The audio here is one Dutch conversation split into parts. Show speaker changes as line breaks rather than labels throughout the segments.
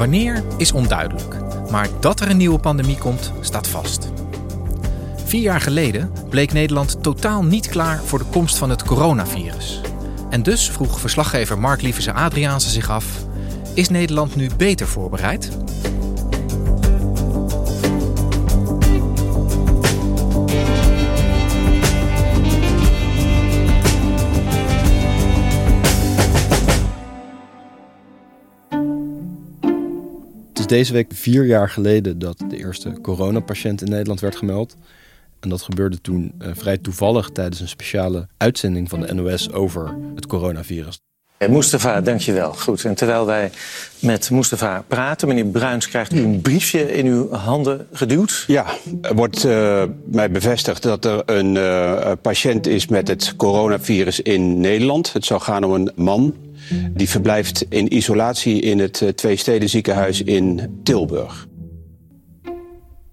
Wanneer is onduidelijk, maar dat er een nieuwe pandemie komt, staat vast. Vier jaar geleden bleek Nederland totaal niet klaar voor de komst van het coronavirus. En dus vroeg verslaggever Mark Lievese Adriaanse zich af: is Nederland nu beter voorbereid?
Deze week vier jaar geleden dat de eerste coronapatiënt in Nederland werd gemeld. En dat gebeurde toen uh, vrij toevallig tijdens een speciale uitzending van de NOS over het coronavirus.
Mustafa, dankjewel. Goed, en terwijl wij met Mustafa praten, meneer Bruins, krijgt u een briefje in uw handen geduwd?
Ja, er wordt uh, mij bevestigd dat er een uh, patiënt is met het coronavirus in Nederland. Het zou gaan om een man. Die verblijft in isolatie in het Twee ziekenhuis in Tilburg.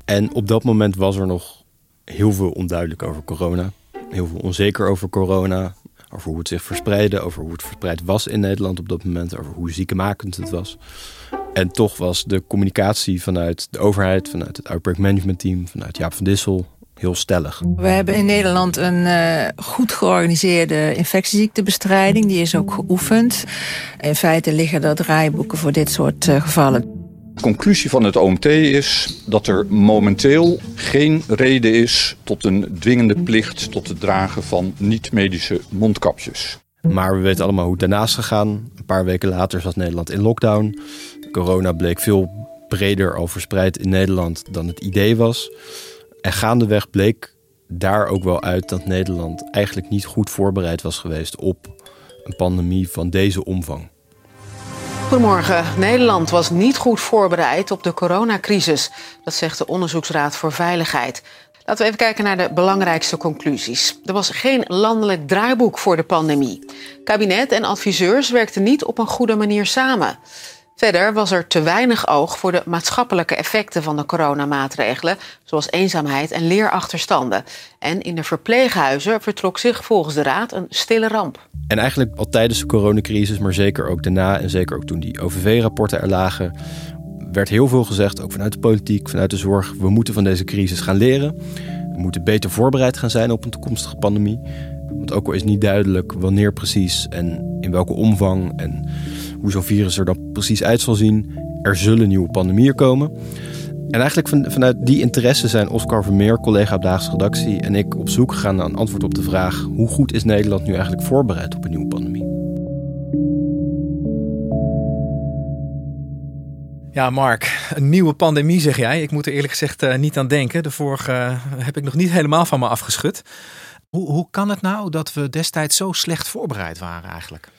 En op dat moment was er nog heel veel onduidelijk over corona. Heel veel onzeker over corona. Over hoe het zich verspreidde, over hoe het verspreid was in Nederland op dat moment, over hoe ziekmakend het was. En toch was de communicatie vanuit de overheid, vanuit het Outbreak Management Team, vanuit Jaap van Dissel heel stellig.
We hebben in Nederland een uh, goed georganiseerde infectieziektebestrijding. Die is ook geoefend. In feite liggen er draaiboeken voor dit soort uh, gevallen.
De conclusie van het OMT is dat er momenteel geen reden is tot een dwingende plicht tot het dragen van niet-medische mondkapjes.
Maar we weten allemaal hoe het daarnaast gegaan. Een paar weken later zat Nederland in lockdown. Corona bleek veel breder al verspreid in Nederland dan het idee was. En gaandeweg bleek daar ook wel uit dat Nederland eigenlijk niet goed voorbereid was geweest op een pandemie van deze omvang.
Goedemorgen. Nederland was niet goed voorbereid op de coronacrisis. Dat zegt de Onderzoeksraad voor Veiligheid. Laten we even kijken naar de belangrijkste conclusies. Er was geen landelijk draaiboek voor de pandemie. Kabinet en adviseurs werkten niet op een goede manier samen. Verder was er te weinig oog voor de maatschappelijke effecten van de coronamaatregelen, zoals eenzaamheid en leerachterstanden. En in de verpleeghuizen vertrok zich volgens de Raad een stille ramp.
En eigenlijk al tijdens de coronacrisis, maar zeker ook daarna en zeker ook toen die OVV-rapporten er lagen, werd heel veel gezegd, ook vanuit de politiek, vanuit de zorg. We moeten van deze crisis gaan leren. We moeten beter voorbereid gaan zijn op een toekomstige pandemie. Want ook al is niet duidelijk wanneer precies en in welke omvang en hoe zo'n virus er dan precies uit zal zien. Er zullen nieuwe pandemieën komen. En eigenlijk van, vanuit die interesse zijn Oscar Vermeer, collega op Daagse Redactie, en ik op zoek gegaan naar een antwoord op de vraag: hoe goed is Nederland nu eigenlijk voorbereid op een nieuwe pandemie?
Ja, Mark, een nieuwe pandemie zeg jij. Ik moet er eerlijk gezegd uh, niet aan denken. De vorige uh, heb ik nog niet helemaal van me afgeschud. Hoe, hoe kan het nou dat we destijds zo slecht voorbereid waren eigenlijk?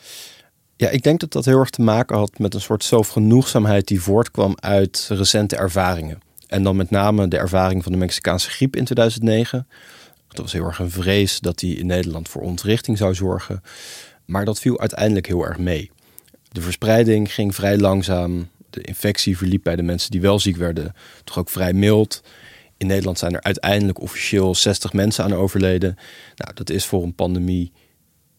Ja, ik denk dat dat heel erg te maken had met een soort zelfgenoegzaamheid die voortkwam uit recente ervaringen. En dan met name de ervaring van de Mexicaanse griep in 2009. Dat was heel erg een vrees dat die in Nederland voor ontrichting zou zorgen. Maar dat viel uiteindelijk heel erg mee. De verspreiding ging vrij langzaam. De infectie verliep bij de mensen die wel ziek werden toch ook vrij mild. In Nederland zijn er uiteindelijk officieel 60 mensen aan overleden. Nou, dat is voor een pandemie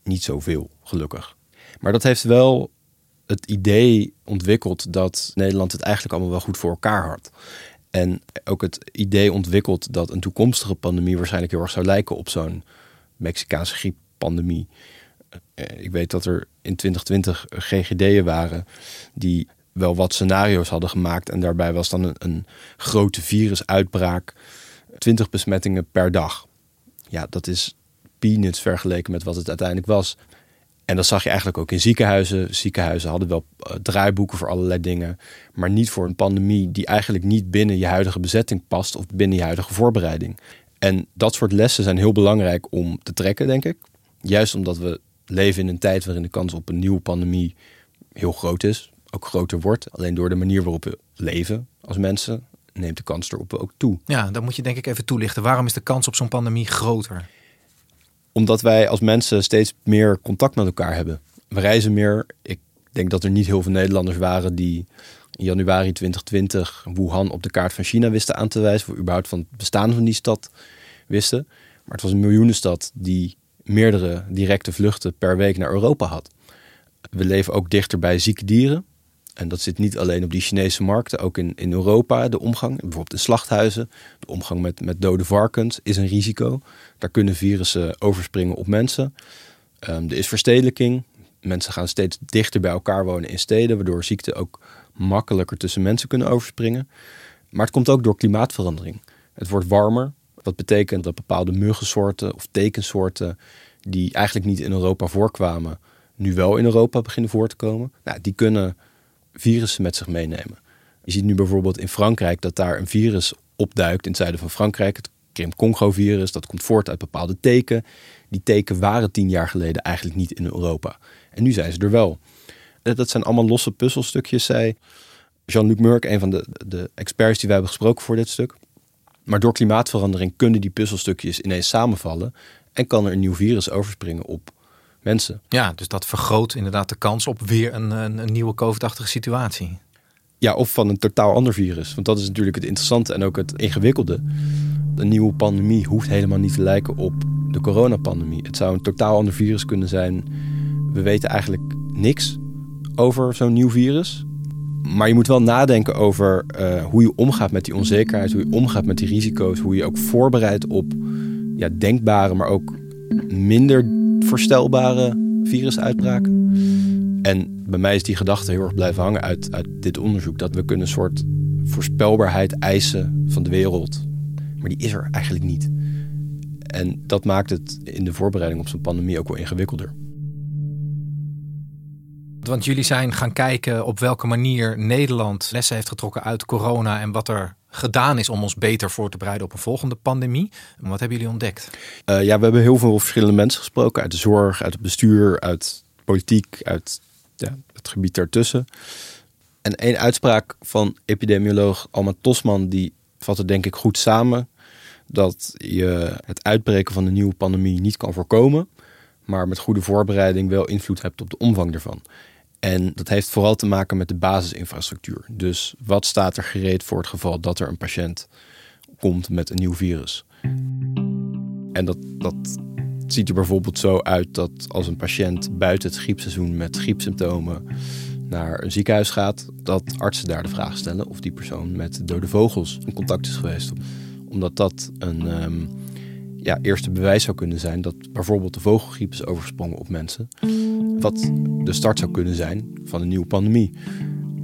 niet zoveel, gelukkig. Maar dat heeft wel het idee ontwikkeld dat Nederland het eigenlijk allemaal wel goed voor elkaar had. En ook het idee ontwikkeld dat een toekomstige pandemie waarschijnlijk heel erg zou lijken op zo'n Mexicaanse grieppandemie. Eh, ik weet dat er in 2020 GGD'en waren die wel wat scenario's hadden gemaakt. En daarbij was dan een, een grote virusuitbraak, 20 besmettingen per dag. Ja, dat is peanuts vergeleken met wat het uiteindelijk was. En dat zag je eigenlijk ook in ziekenhuizen. Ziekenhuizen hadden wel eh, draaiboeken voor allerlei dingen, maar niet voor een pandemie die eigenlijk niet binnen je huidige bezetting past of binnen je huidige voorbereiding. En dat soort lessen zijn heel belangrijk om te trekken, denk ik. Juist omdat we leven in een tijd waarin de kans op een nieuwe pandemie heel groot is, ook groter wordt. Alleen door de manier waarop we leven als mensen neemt de kans erop ook toe.
Ja, dan moet je denk ik even toelichten. Waarom is de kans op zo'n pandemie groter?
Omdat wij als mensen steeds meer contact met elkaar hebben. We reizen meer. Ik denk dat er niet heel veel Nederlanders waren die in januari 2020 Wuhan op de kaart van China wisten aan te wijzen. Of überhaupt van het bestaan van die stad wisten. Maar het was een miljoenenstad die meerdere directe vluchten per week naar Europa had. We leven ook dichter bij zieke dieren. En dat zit niet alleen op die Chinese markten, ook in, in Europa de omgang. Bijvoorbeeld in slachthuizen, de omgang met, met dode varkens is een risico. Daar kunnen virussen overspringen op mensen. Um, er is verstedelijking. Mensen gaan steeds dichter bij elkaar wonen in steden, waardoor ziekten ook makkelijker tussen mensen kunnen overspringen. Maar het komt ook door klimaatverandering. Het wordt warmer, wat betekent dat bepaalde muggensoorten of tekensoorten die eigenlijk niet in Europa voorkwamen, nu wel in Europa beginnen voor te komen. Nou, die kunnen virussen met zich meenemen. Je ziet nu bijvoorbeeld in Frankrijk dat daar een virus opduikt in het zuiden van Frankrijk. Het Krim-Congo-virus, dat komt voort uit bepaalde teken. Die teken waren tien jaar geleden eigenlijk niet in Europa. En nu zijn ze er wel. Dat zijn allemaal losse puzzelstukjes, zei Jean-Luc Murk, een van de, de experts die wij hebben gesproken voor dit stuk. Maar door klimaatverandering kunnen die puzzelstukjes ineens samenvallen en kan er een nieuw virus overspringen op mensen.
Ja, dus dat vergroot inderdaad de kans op weer een, een, een nieuwe COVID-achtige situatie.
Ja, of van een totaal ander virus. Want dat is natuurlijk het interessante en ook het ingewikkelde. Een nieuwe pandemie hoeft helemaal niet te lijken op de coronapandemie. Het zou een totaal ander virus kunnen zijn. We weten eigenlijk niks over zo'n nieuw virus. Maar je moet wel nadenken over uh, hoe je omgaat met die onzekerheid, hoe je omgaat met die risico's, hoe je ook voorbereidt op ja, denkbare, maar ook minder voorstelbare virusuitbraken. En bij mij is die gedachte heel erg blijven hangen uit, uit dit onderzoek. Dat we kunnen een soort voorspelbaarheid eisen van de wereld. Maar die is er eigenlijk niet. En dat maakt het in de voorbereiding op zo'n pandemie ook wel ingewikkelder.
Want jullie zijn gaan kijken op welke manier Nederland lessen heeft getrokken uit corona en wat er gedaan is om ons beter voor te bereiden op een volgende pandemie. wat hebben jullie ontdekt?
Uh, ja, we hebben heel veel verschillende mensen gesproken. Uit de zorg, uit het bestuur, uit politiek, uit ja, het gebied daartussen. En één uitspraak van epidemioloog Alma Tosman, die vatte denk ik goed samen dat je het uitbreken van een nieuwe pandemie niet kan voorkomen, maar met goede voorbereiding wel invloed hebt op de omvang ervan. En dat heeft vooral te maken met de basisinfrastructuur. Dus wat staat er gereed voor het geval dat er een patiënt komt met een nieuw virus? En dat, dat ziet er bijvoorbeeld zo uit dat als een patiënt buiten het griepseizoen met griepsymptomen naar een ziekenhuis gaat, dat artsen daar de vraag stellen of die persoon met dode vogels in contact is geweest. Omdat dat een um, ja, eerste bewijs zou kunnen zijn dat bijvoorbeeld de vogelgriep is overgesprongen op mensen. Wat de start zou kunnen zijn van een nieuwe pandemie.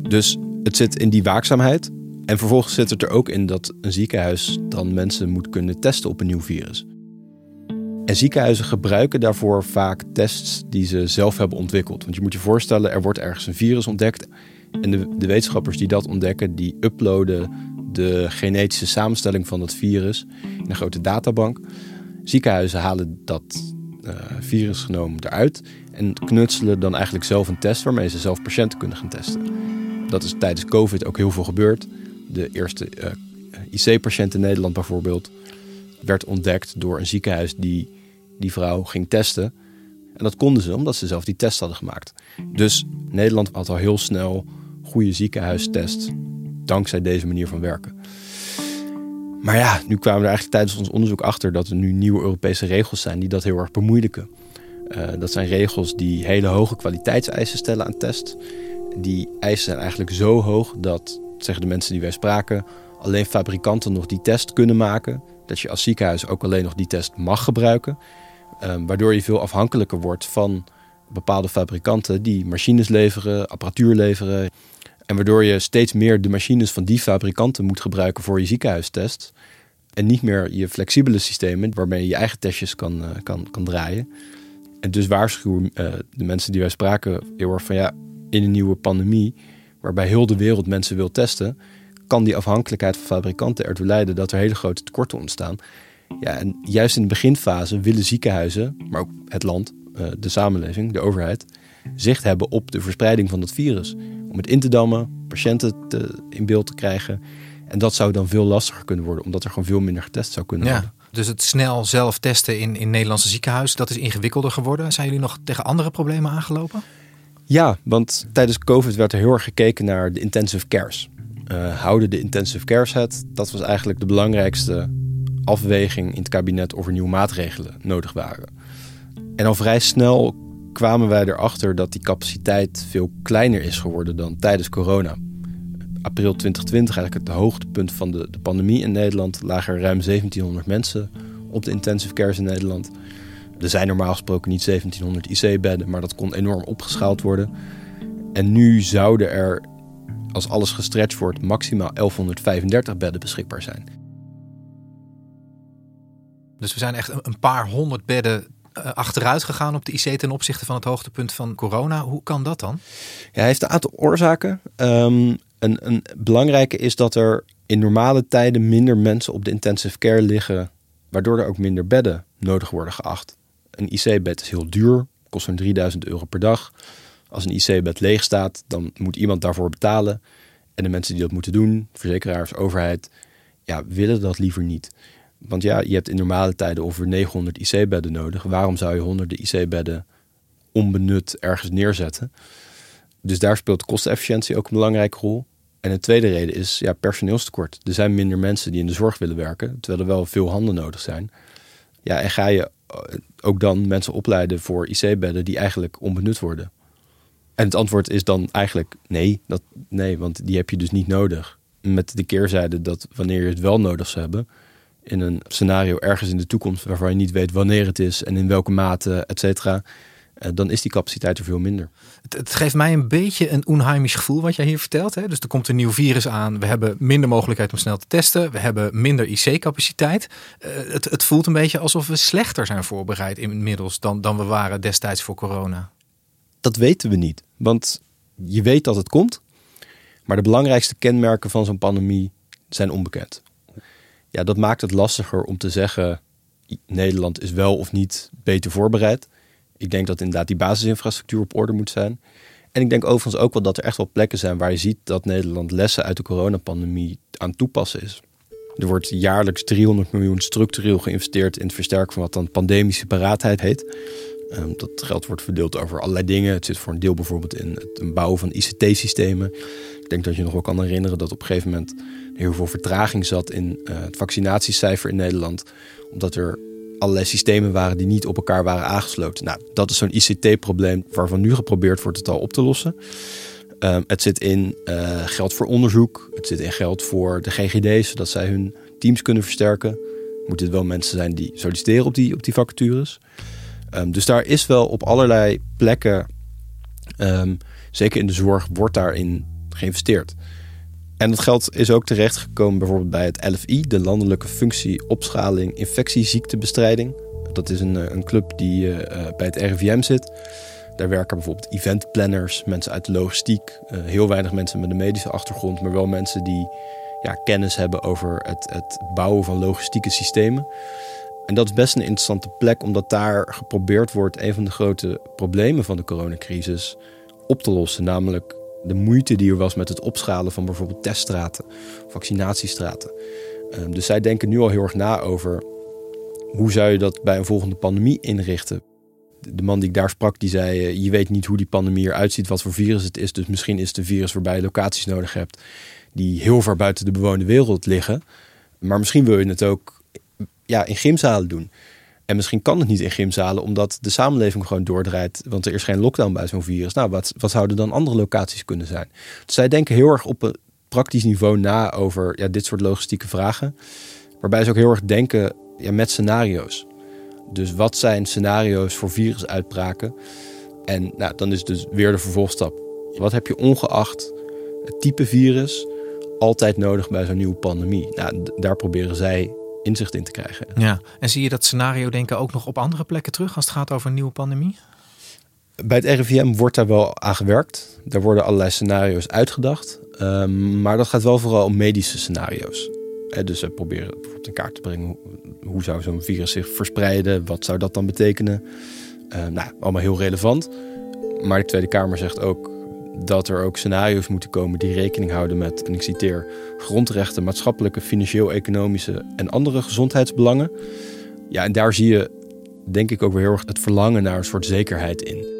Dus het zit in die waakzaamheid. En vervolgens zit het er ook in dat een ziekenhuis dan mensen moet kunnen testen op een nieuw virus. En ziekenhuizen gebruiken daarvoor vaak tests die ze zelf hebben ontwikkeld. Want je moet je voorstellen, er wordt ergens een virus ontdekt. En de, de wetenschappers die dat ontdekken, die uploaden de genetische samenstelling van dat virus in een grote databank. Ziekenhuizen halen dat uh, virusgenoom eruit en knutselen dan eigenlijk zelf een test waarmee ze zelf patiënten kunnen gaan testen. Dat is tijdens COVID ook heel veel gebeurd. De eerste uh, IC-patiënt in Nederland bijvoorbeeld werd ontdekt door een ziekenhuis die die vrouw ging testen. En dat konden ze omdat ze zelf die test hadden gemaakt. Dus Nederland had al heel snel goede ziekenhuistests dankzij deze manier van werken. Maar ja, nu kwamen we er eigenlijk tijdens ons onderzoek achter dat er nu nieuwe Europese regels zijn die dat heel erg bemoeilijken. Uh, dat zijn regels die hele hoge kwaliteitseisen stellen aan tests. Die eisen zijn eigenlijk zo hoog dat, zeggen de mensen die wij spraken, alleen fabrikanten nog die test kunnen maken. Dat je als ziekenhuis ook alleen nog die test mag gebruiken. Um, waardoor je veel afhankelijker wordt van bepaalde fabrikanten die machines leveren, apparatuur leveren. En waardoor je steeds meer de machines van die fabrikanten moet gebruiken voor je ziekenhuistest. En niet meer je flexibele systemen waarmee je je eigen testjes kan, uh, kan, kan draaien. En dus waarschuwen uh, de mensen die wij spraken heel erg van ja, in een nieuwe pandemie, waarbij heel de wereld mensen wil testen, kan die afhankelijkheid van fabrikanten ertoe leiden dat er hele grote tekorten ontstaan. Ja, en juist in de beginfase willen ziekenhuizen, maar ook het land, uh, de samenleving, de overheid, zicht hebben op de verspreiding van dat virus. Om het in te dammen, patiënten te, in beeld te krijgen. En dat zou dan veel lastiger kunnen worden, omdat er gewoon veel minder getest zou kunnen worden.
Dus het snel zelf testen in, in Nederlandse ziekenhuizen, dat is ingewikkelder geworden. Zijn jullie nog tegen andere problemen aangelopen?
Ja, want tijdens COVID werd er heel erg gekeken naar de intensive cares. Uh, houden de intensive cares het? Dat was eigenlijk de belangrijkste afweging in het kabinet of er nieuwe maatregelen nodig waren. En al vrij snel kwamen wij erachter dat die capaciteit veel kleiner is geworden dan tijdens corona. April 2020, eigenlijk het hoogtepunt van de, de pandemie in Nederland, lagen er ruim 1700 mensen op de intensive cares in Nederland. Er zijn normaal gesproken niet 1700 IC-bedden, maar dat kon enorm opgeschaald worden. En nu zouden er, als alles gestretched wordt, maximaal 1135 bedden beschikbaar zijn.
Dus we zijn echt een paar honderd bedden eh, achteruit gegaan op de IC ten opzichte van het hoogtepunt van corona. Hoe kan dat dan?
Ja, hij heeft een aantal oorzaken. Um, een, belangrijke is dat er in normale tijden minder mensen op de intensive care liggen, waardoor er ook minder bedden nodig worden geacht. Een IC-bed is heel duur, kost zo'n 3000 euro per dag. Als een IC-bed leeg staat, dan moet iemand daarvoor betalen. En de mensen die dat moeten doen, verzekeraars, overheid, ja, willen dat liever niet. Want ja, je hebt in normale tijden over 900 IC-bedden nodig. Waarom zou je honderden IC-bedden onbenut ergens neerzetten? Dus daar speelt kostenefficiëntie ook een belangrijke rol. En een tweede reden is ja, personeelstekort. Er zijn minder mensen die in de zorg willen werken, terwijl er wel veel handen nodig zijn. Ja, en ga je eh, ook dan mensen opleiden voor IC-bedden die eigenlijk onbenut worden? En het antwoord is dan eigenlijk nee, dat, nee, want die heb je dus niet nodig. Met de keerzijde dat wanneer je het wel nodig zou hebben, in een scenario ergens in de toekomst waarvan je niet weet wanneer het is en in welke mate, et cetera, dan is die capaciteit er veel minder.
Het, het, geeft mij een beetje een onheimisch gevoel wat jij hier vertelt. Hè? Dus er komt een nieuw virus aan. We hebben minder mogelijkheid om snel te testen. We hebben minder IC-capaciteit. Uh, het, het, voelt een beetje alsof we slechter zijn voorbereid inmiddels dan, dan we waren destijds voor corona.
Dat weten we niet. Want je weet dat het komt. Maar de belangrijkste kenmerken van zo'n pandemie zijn onbekend. Ja, dat maakt het lastiger om te zeggen: Nederland is wel of niet beter voorbereid. Ik denk dat inderdaad die basisinfrastructuur op orde moet zijn. En ik denk overigens ook wel dat er echt wel plekken zijn waar je ziet dat Nederland lessen uit de coronapandemie aan toepassen is. Er wordt jaarlijks 300 miljoen structureel geïnvesteerd in het versterken van wat dan pandemische paraatheid heet. Ehm, dat geld wordt verdeeld over allerlei dingen. Het zit voor een deel bijvoorbeeld in het bouwen van ICT-systemen. Ik denk dat je nog wel kan herinneren dat op een gegeven moment heel veel vertraging zat in uh, het vaccinatiecijfer in Nederland. Omdat er allerlei systemen waren die niet op elkaar waren aangesloten. Nou, dat is zo'n ICT-probleem waarvan nu geprobeerd wordt het al op te lossen. Um, het zit in uh, geld voor onderzoek. Het zit in geld voor de GGD's, zodat zij hun teams kunnen versterken. Moeten het wel mensen zijn die solliciteren op die, op die vacatures. Um, dus daar is wel op allerlei plekken, um, zeker in de zorg, wordt daarin geïnvesteerd. En dat geld is ook terechtgekomen bijvoorbeeld bij het LFI, de Landelijke Functie Opschaling Infectieziektebestrijding. Dat is een, eh, een club die uh, bij het RIVM zit. Daar werken bijvoorbeeld eventplanners, mensen uit de logistiek, heel weinig mensen met een medische achtergrond, maar wel mensen die ja, kennis hebben over het, het bouwen van logistieke systemen. En dat is best een interessante plek, omdat daar geprobeerd wordt een van de grote problemen van de coronacrisis op te lossen, namelijk de moeite die er was met het opschalen van bijvoorbeeld teststraten, vaccinatiestraten. Ehm, dus zij denken nu al heel erg na over hoe zou je dat bij een volgende pandemie inrichten. De man die ik daar sprak, die zei: eh, Je weet niet hoe die pandemie eruit ziet, wat voor virus het is. Dus misschien is het een virus waarbij je locaties nodig hebt die heel ver buiten de bewoonde wereld liggen. Maar misschien wil je het ook ja, in gymzalen doen. En misschien kan het niet in gymzalen, omdat de samenleving gewoon doordraait. Want er is geen lockdown bij zo'n virus. Nou, wat, wat zouden dan andere locaties kunnen zijn? Dus zij denken heel erg op een praktisch niveau na over ja, dit soort logistieke vragen. Waarbij ze ook heel erg denken ja, met scenario's. Dus wat zijn scenario's voor virusuitbraken? En nou, dan is dus weer de vervolgstap. Wat heb je ongeacht het type virus altijd nodig bij zo'n nieuwe pandemie? Nou, daar proberen zij inzicht in te krijgen.
Ja, en zie je dat scenario denken ook nog op andere plekken terug als het gaat over een nieuwe pandemie?
Bij het RIVM wordt daar wel aan gewerkt. Daar worden allerlei scenario's uitgedacht. Um, maar dat gaat wel vooral om medische scenario's. dus we proberen bijvoorbeeld in kaart te brengen hoe, hoe zou zo'n virus zich verspreiden, wat zou dat dan betekenen. Uh, nou, allemaal heel relevant. Maar de Tweede Kamer zegt ook dat er ook scenario's moeten komen die rekening houden met, en ik citeer, grondrechten, maatschappelijke, financieel-economische en andere gezondheidsbelangen. Ja, en daar zie je denk ik ook weer heel erg het verlangen naar een soort zekerheid in.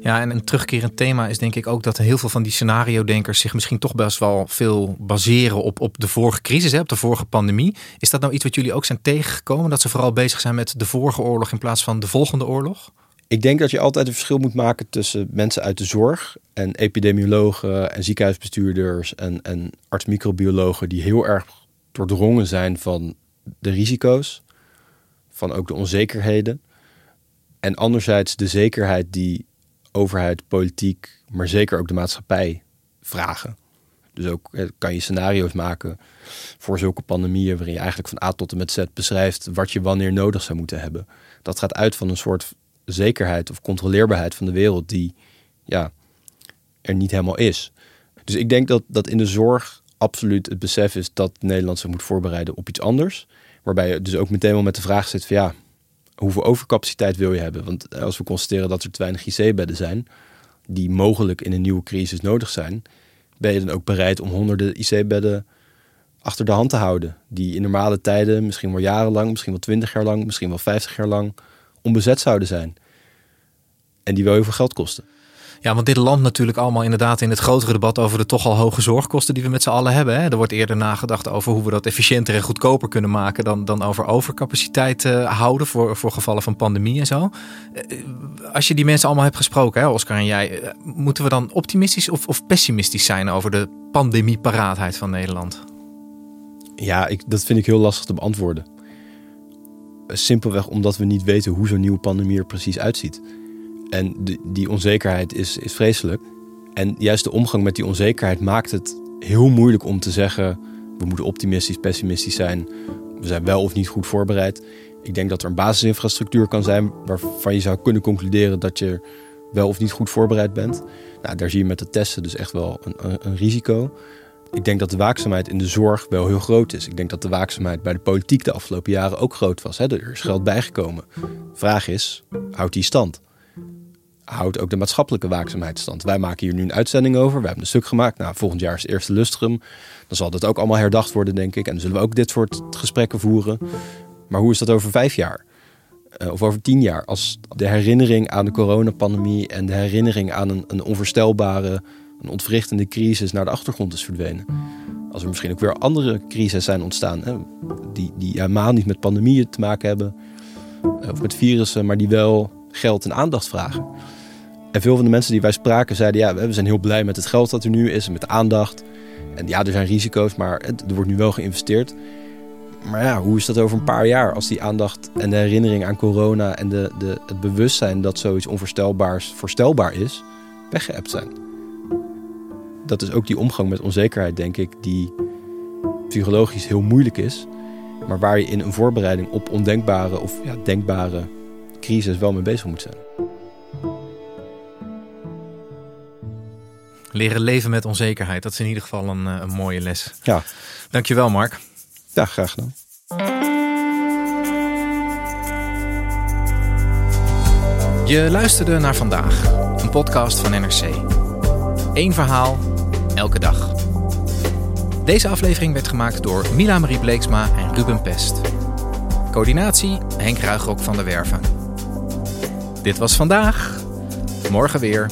Ja, en een terugkerend thema is denk ik ook dat heel veel van die scenario-denkers zich misschien toch best wel veel baseren op, op de vorige crisis, hè, op de vorige pandemie. Is dat nou iets wat jullie ook zijn tegengekomen? Dat ze vooral bezig zijn met de vorige oorlog in plaats van de volgende oorlog?
Ik denk dat je altijd een verschil moet maken tussen mensen uit de zorg en epidemiologen en ziekenhuisbestuurders en, en arts-microbiologen die heel erg doordrongen zijn van de risico's, van ook de onzekerheden. En anderzijds de zekerheid die overheid, politiek, maar zeker ook de maatschappij vragen. Dus ook eh, kan je scenario's maken voor zulke pandemieën waarin je eigenlijk van A tot en met Z beschrijft wat je wanneer nodig zou moeten hebben. Dat gaat uit van een soort zekerheid of controleerbaarheid van de wereld die ja, er niet helemaal is. Dus ik denk dat, dat in de zorg absoluut het besef is dat Nederland zich moet voorbereiden op iets anders. Waarbij je dus ook meteen wel met de vraag zit van ja, hoeveel overcapaciteit wil je hebben? Want als we constateren dat er te weinig IC-bedden zijn, die mogelijk in een nieuwe crisis nodig zijn, ben je dan ook bereid om honderden IC-bedden achter de hand te houden. Die in normale tijden, misschien wel jarenlang, misschien wel twintig jaar lang, misschien wel vijftig jaar lang onbezet zouden zijn. En die wel heel veel geld kosten.
Ja, want dit landt natuurlijk allemaal inderdaad in het grotere debat over de toch al hoge zorgkosten die we met z'n allen hebben. Hè. Er wordt eerder nagedacht over hoe we dat efficiënter en goedkoper kunnen maken dan, dan over overcapaciteit uh, houden voor, voor gevallen van pandemie en zo. Uh, als je die mensen allemaal hebt gesproken, hè, Oscar en jij, uh, moeten we dan optimistisch of, of pessimistisch zijn over de pandemieparaatheid van Nederland?
Ja, ik, dat vind ik heel lastig te beantwoorden. Simpelweg omdat we niet weten hoe zo'n nieuwe pandemie er precies uitziet. En die onzekerheid is, is vreselijk. En juist de omgang met die onzekerheid maakt het heel moeilijk om te zeggen: we moeten optimistisch, pessimistisch zijn. We zijn wel of niet goed voorbereid. Ik denk dat er een basisinfrastructuur kan zijn waarvan je zou kunnen concluderen dat je wel of niet goed voorbereid bent. Nou, daar zie je met de testen dus echt wel een, een, een risico. Ik denk dat de waakzaamheid in de zorg wel heel groot is. Ik denk dat de waakzaamheid bij de politiek de afgelopen jaren ook groot was. Er is geld bijgekomen. Vraag is, houdt die stand? houdt ook de maatschappelijke waakzaamheid stand. Wij maken hier nu een uitzending over. We hebben een stuk gemaakt. Nou, volgend jaar is het eerste lustrum. Dan zal dat ook allemaal herdacht worden, denk ik. En dan zullen we ook dit soort gesprekken voeren. Maar hoe is dat over vijf jaar? Uh, of over tien jaar? Als de herinnering aan de coronapandemie en de herinnering aan een, een onvoorstelbare, een ontwrichtende crisis naar de achtergrond is verdwenen. Als er misschien ook weer andere crises zijn ontstaan, hè, die, die helemaal niet met pandemieën te maken hebben, eh, of met virussen, maar die wel geld en aandacht vragen. En veel van de mensen die wij spraken zeiden: ja, we zijn heel blij met het geld dat er nu is en met de aandacht. En ja, er zijn risico's, maar er wordt nu wel geïnvesteerd. Maar ja, hoe is dat over een paar jaar als die aandacht en de herinnering aan corona en de, de, het bewustzijn dat zoiets onvoorstelbaars voorstelbaar is, weggeëpt zijn? Dat is ook die omgang met onzekerheid, denk ik, die psychologisch heel moeilijk is, maar waar je in een voorbereiding op ondenkbare of ja, denkbare crisis wel mee bezig moet zijn.
Leren leven met onzekerheid, dat is in ieder geval een, eh, een mooie les.
Ja.
Dankjewel, Mark.
Ja, graag gedaan.
Je luisterde naar vandaag, een podcast van NRC. Eén verhaal, elke dag. Deze aflevering werd gemaakt door Mila Marie Bleeksma en Ruben Pest. Coördinatie Henk Ruigrok van der Werven. Dit was vandaag. Morgen weer.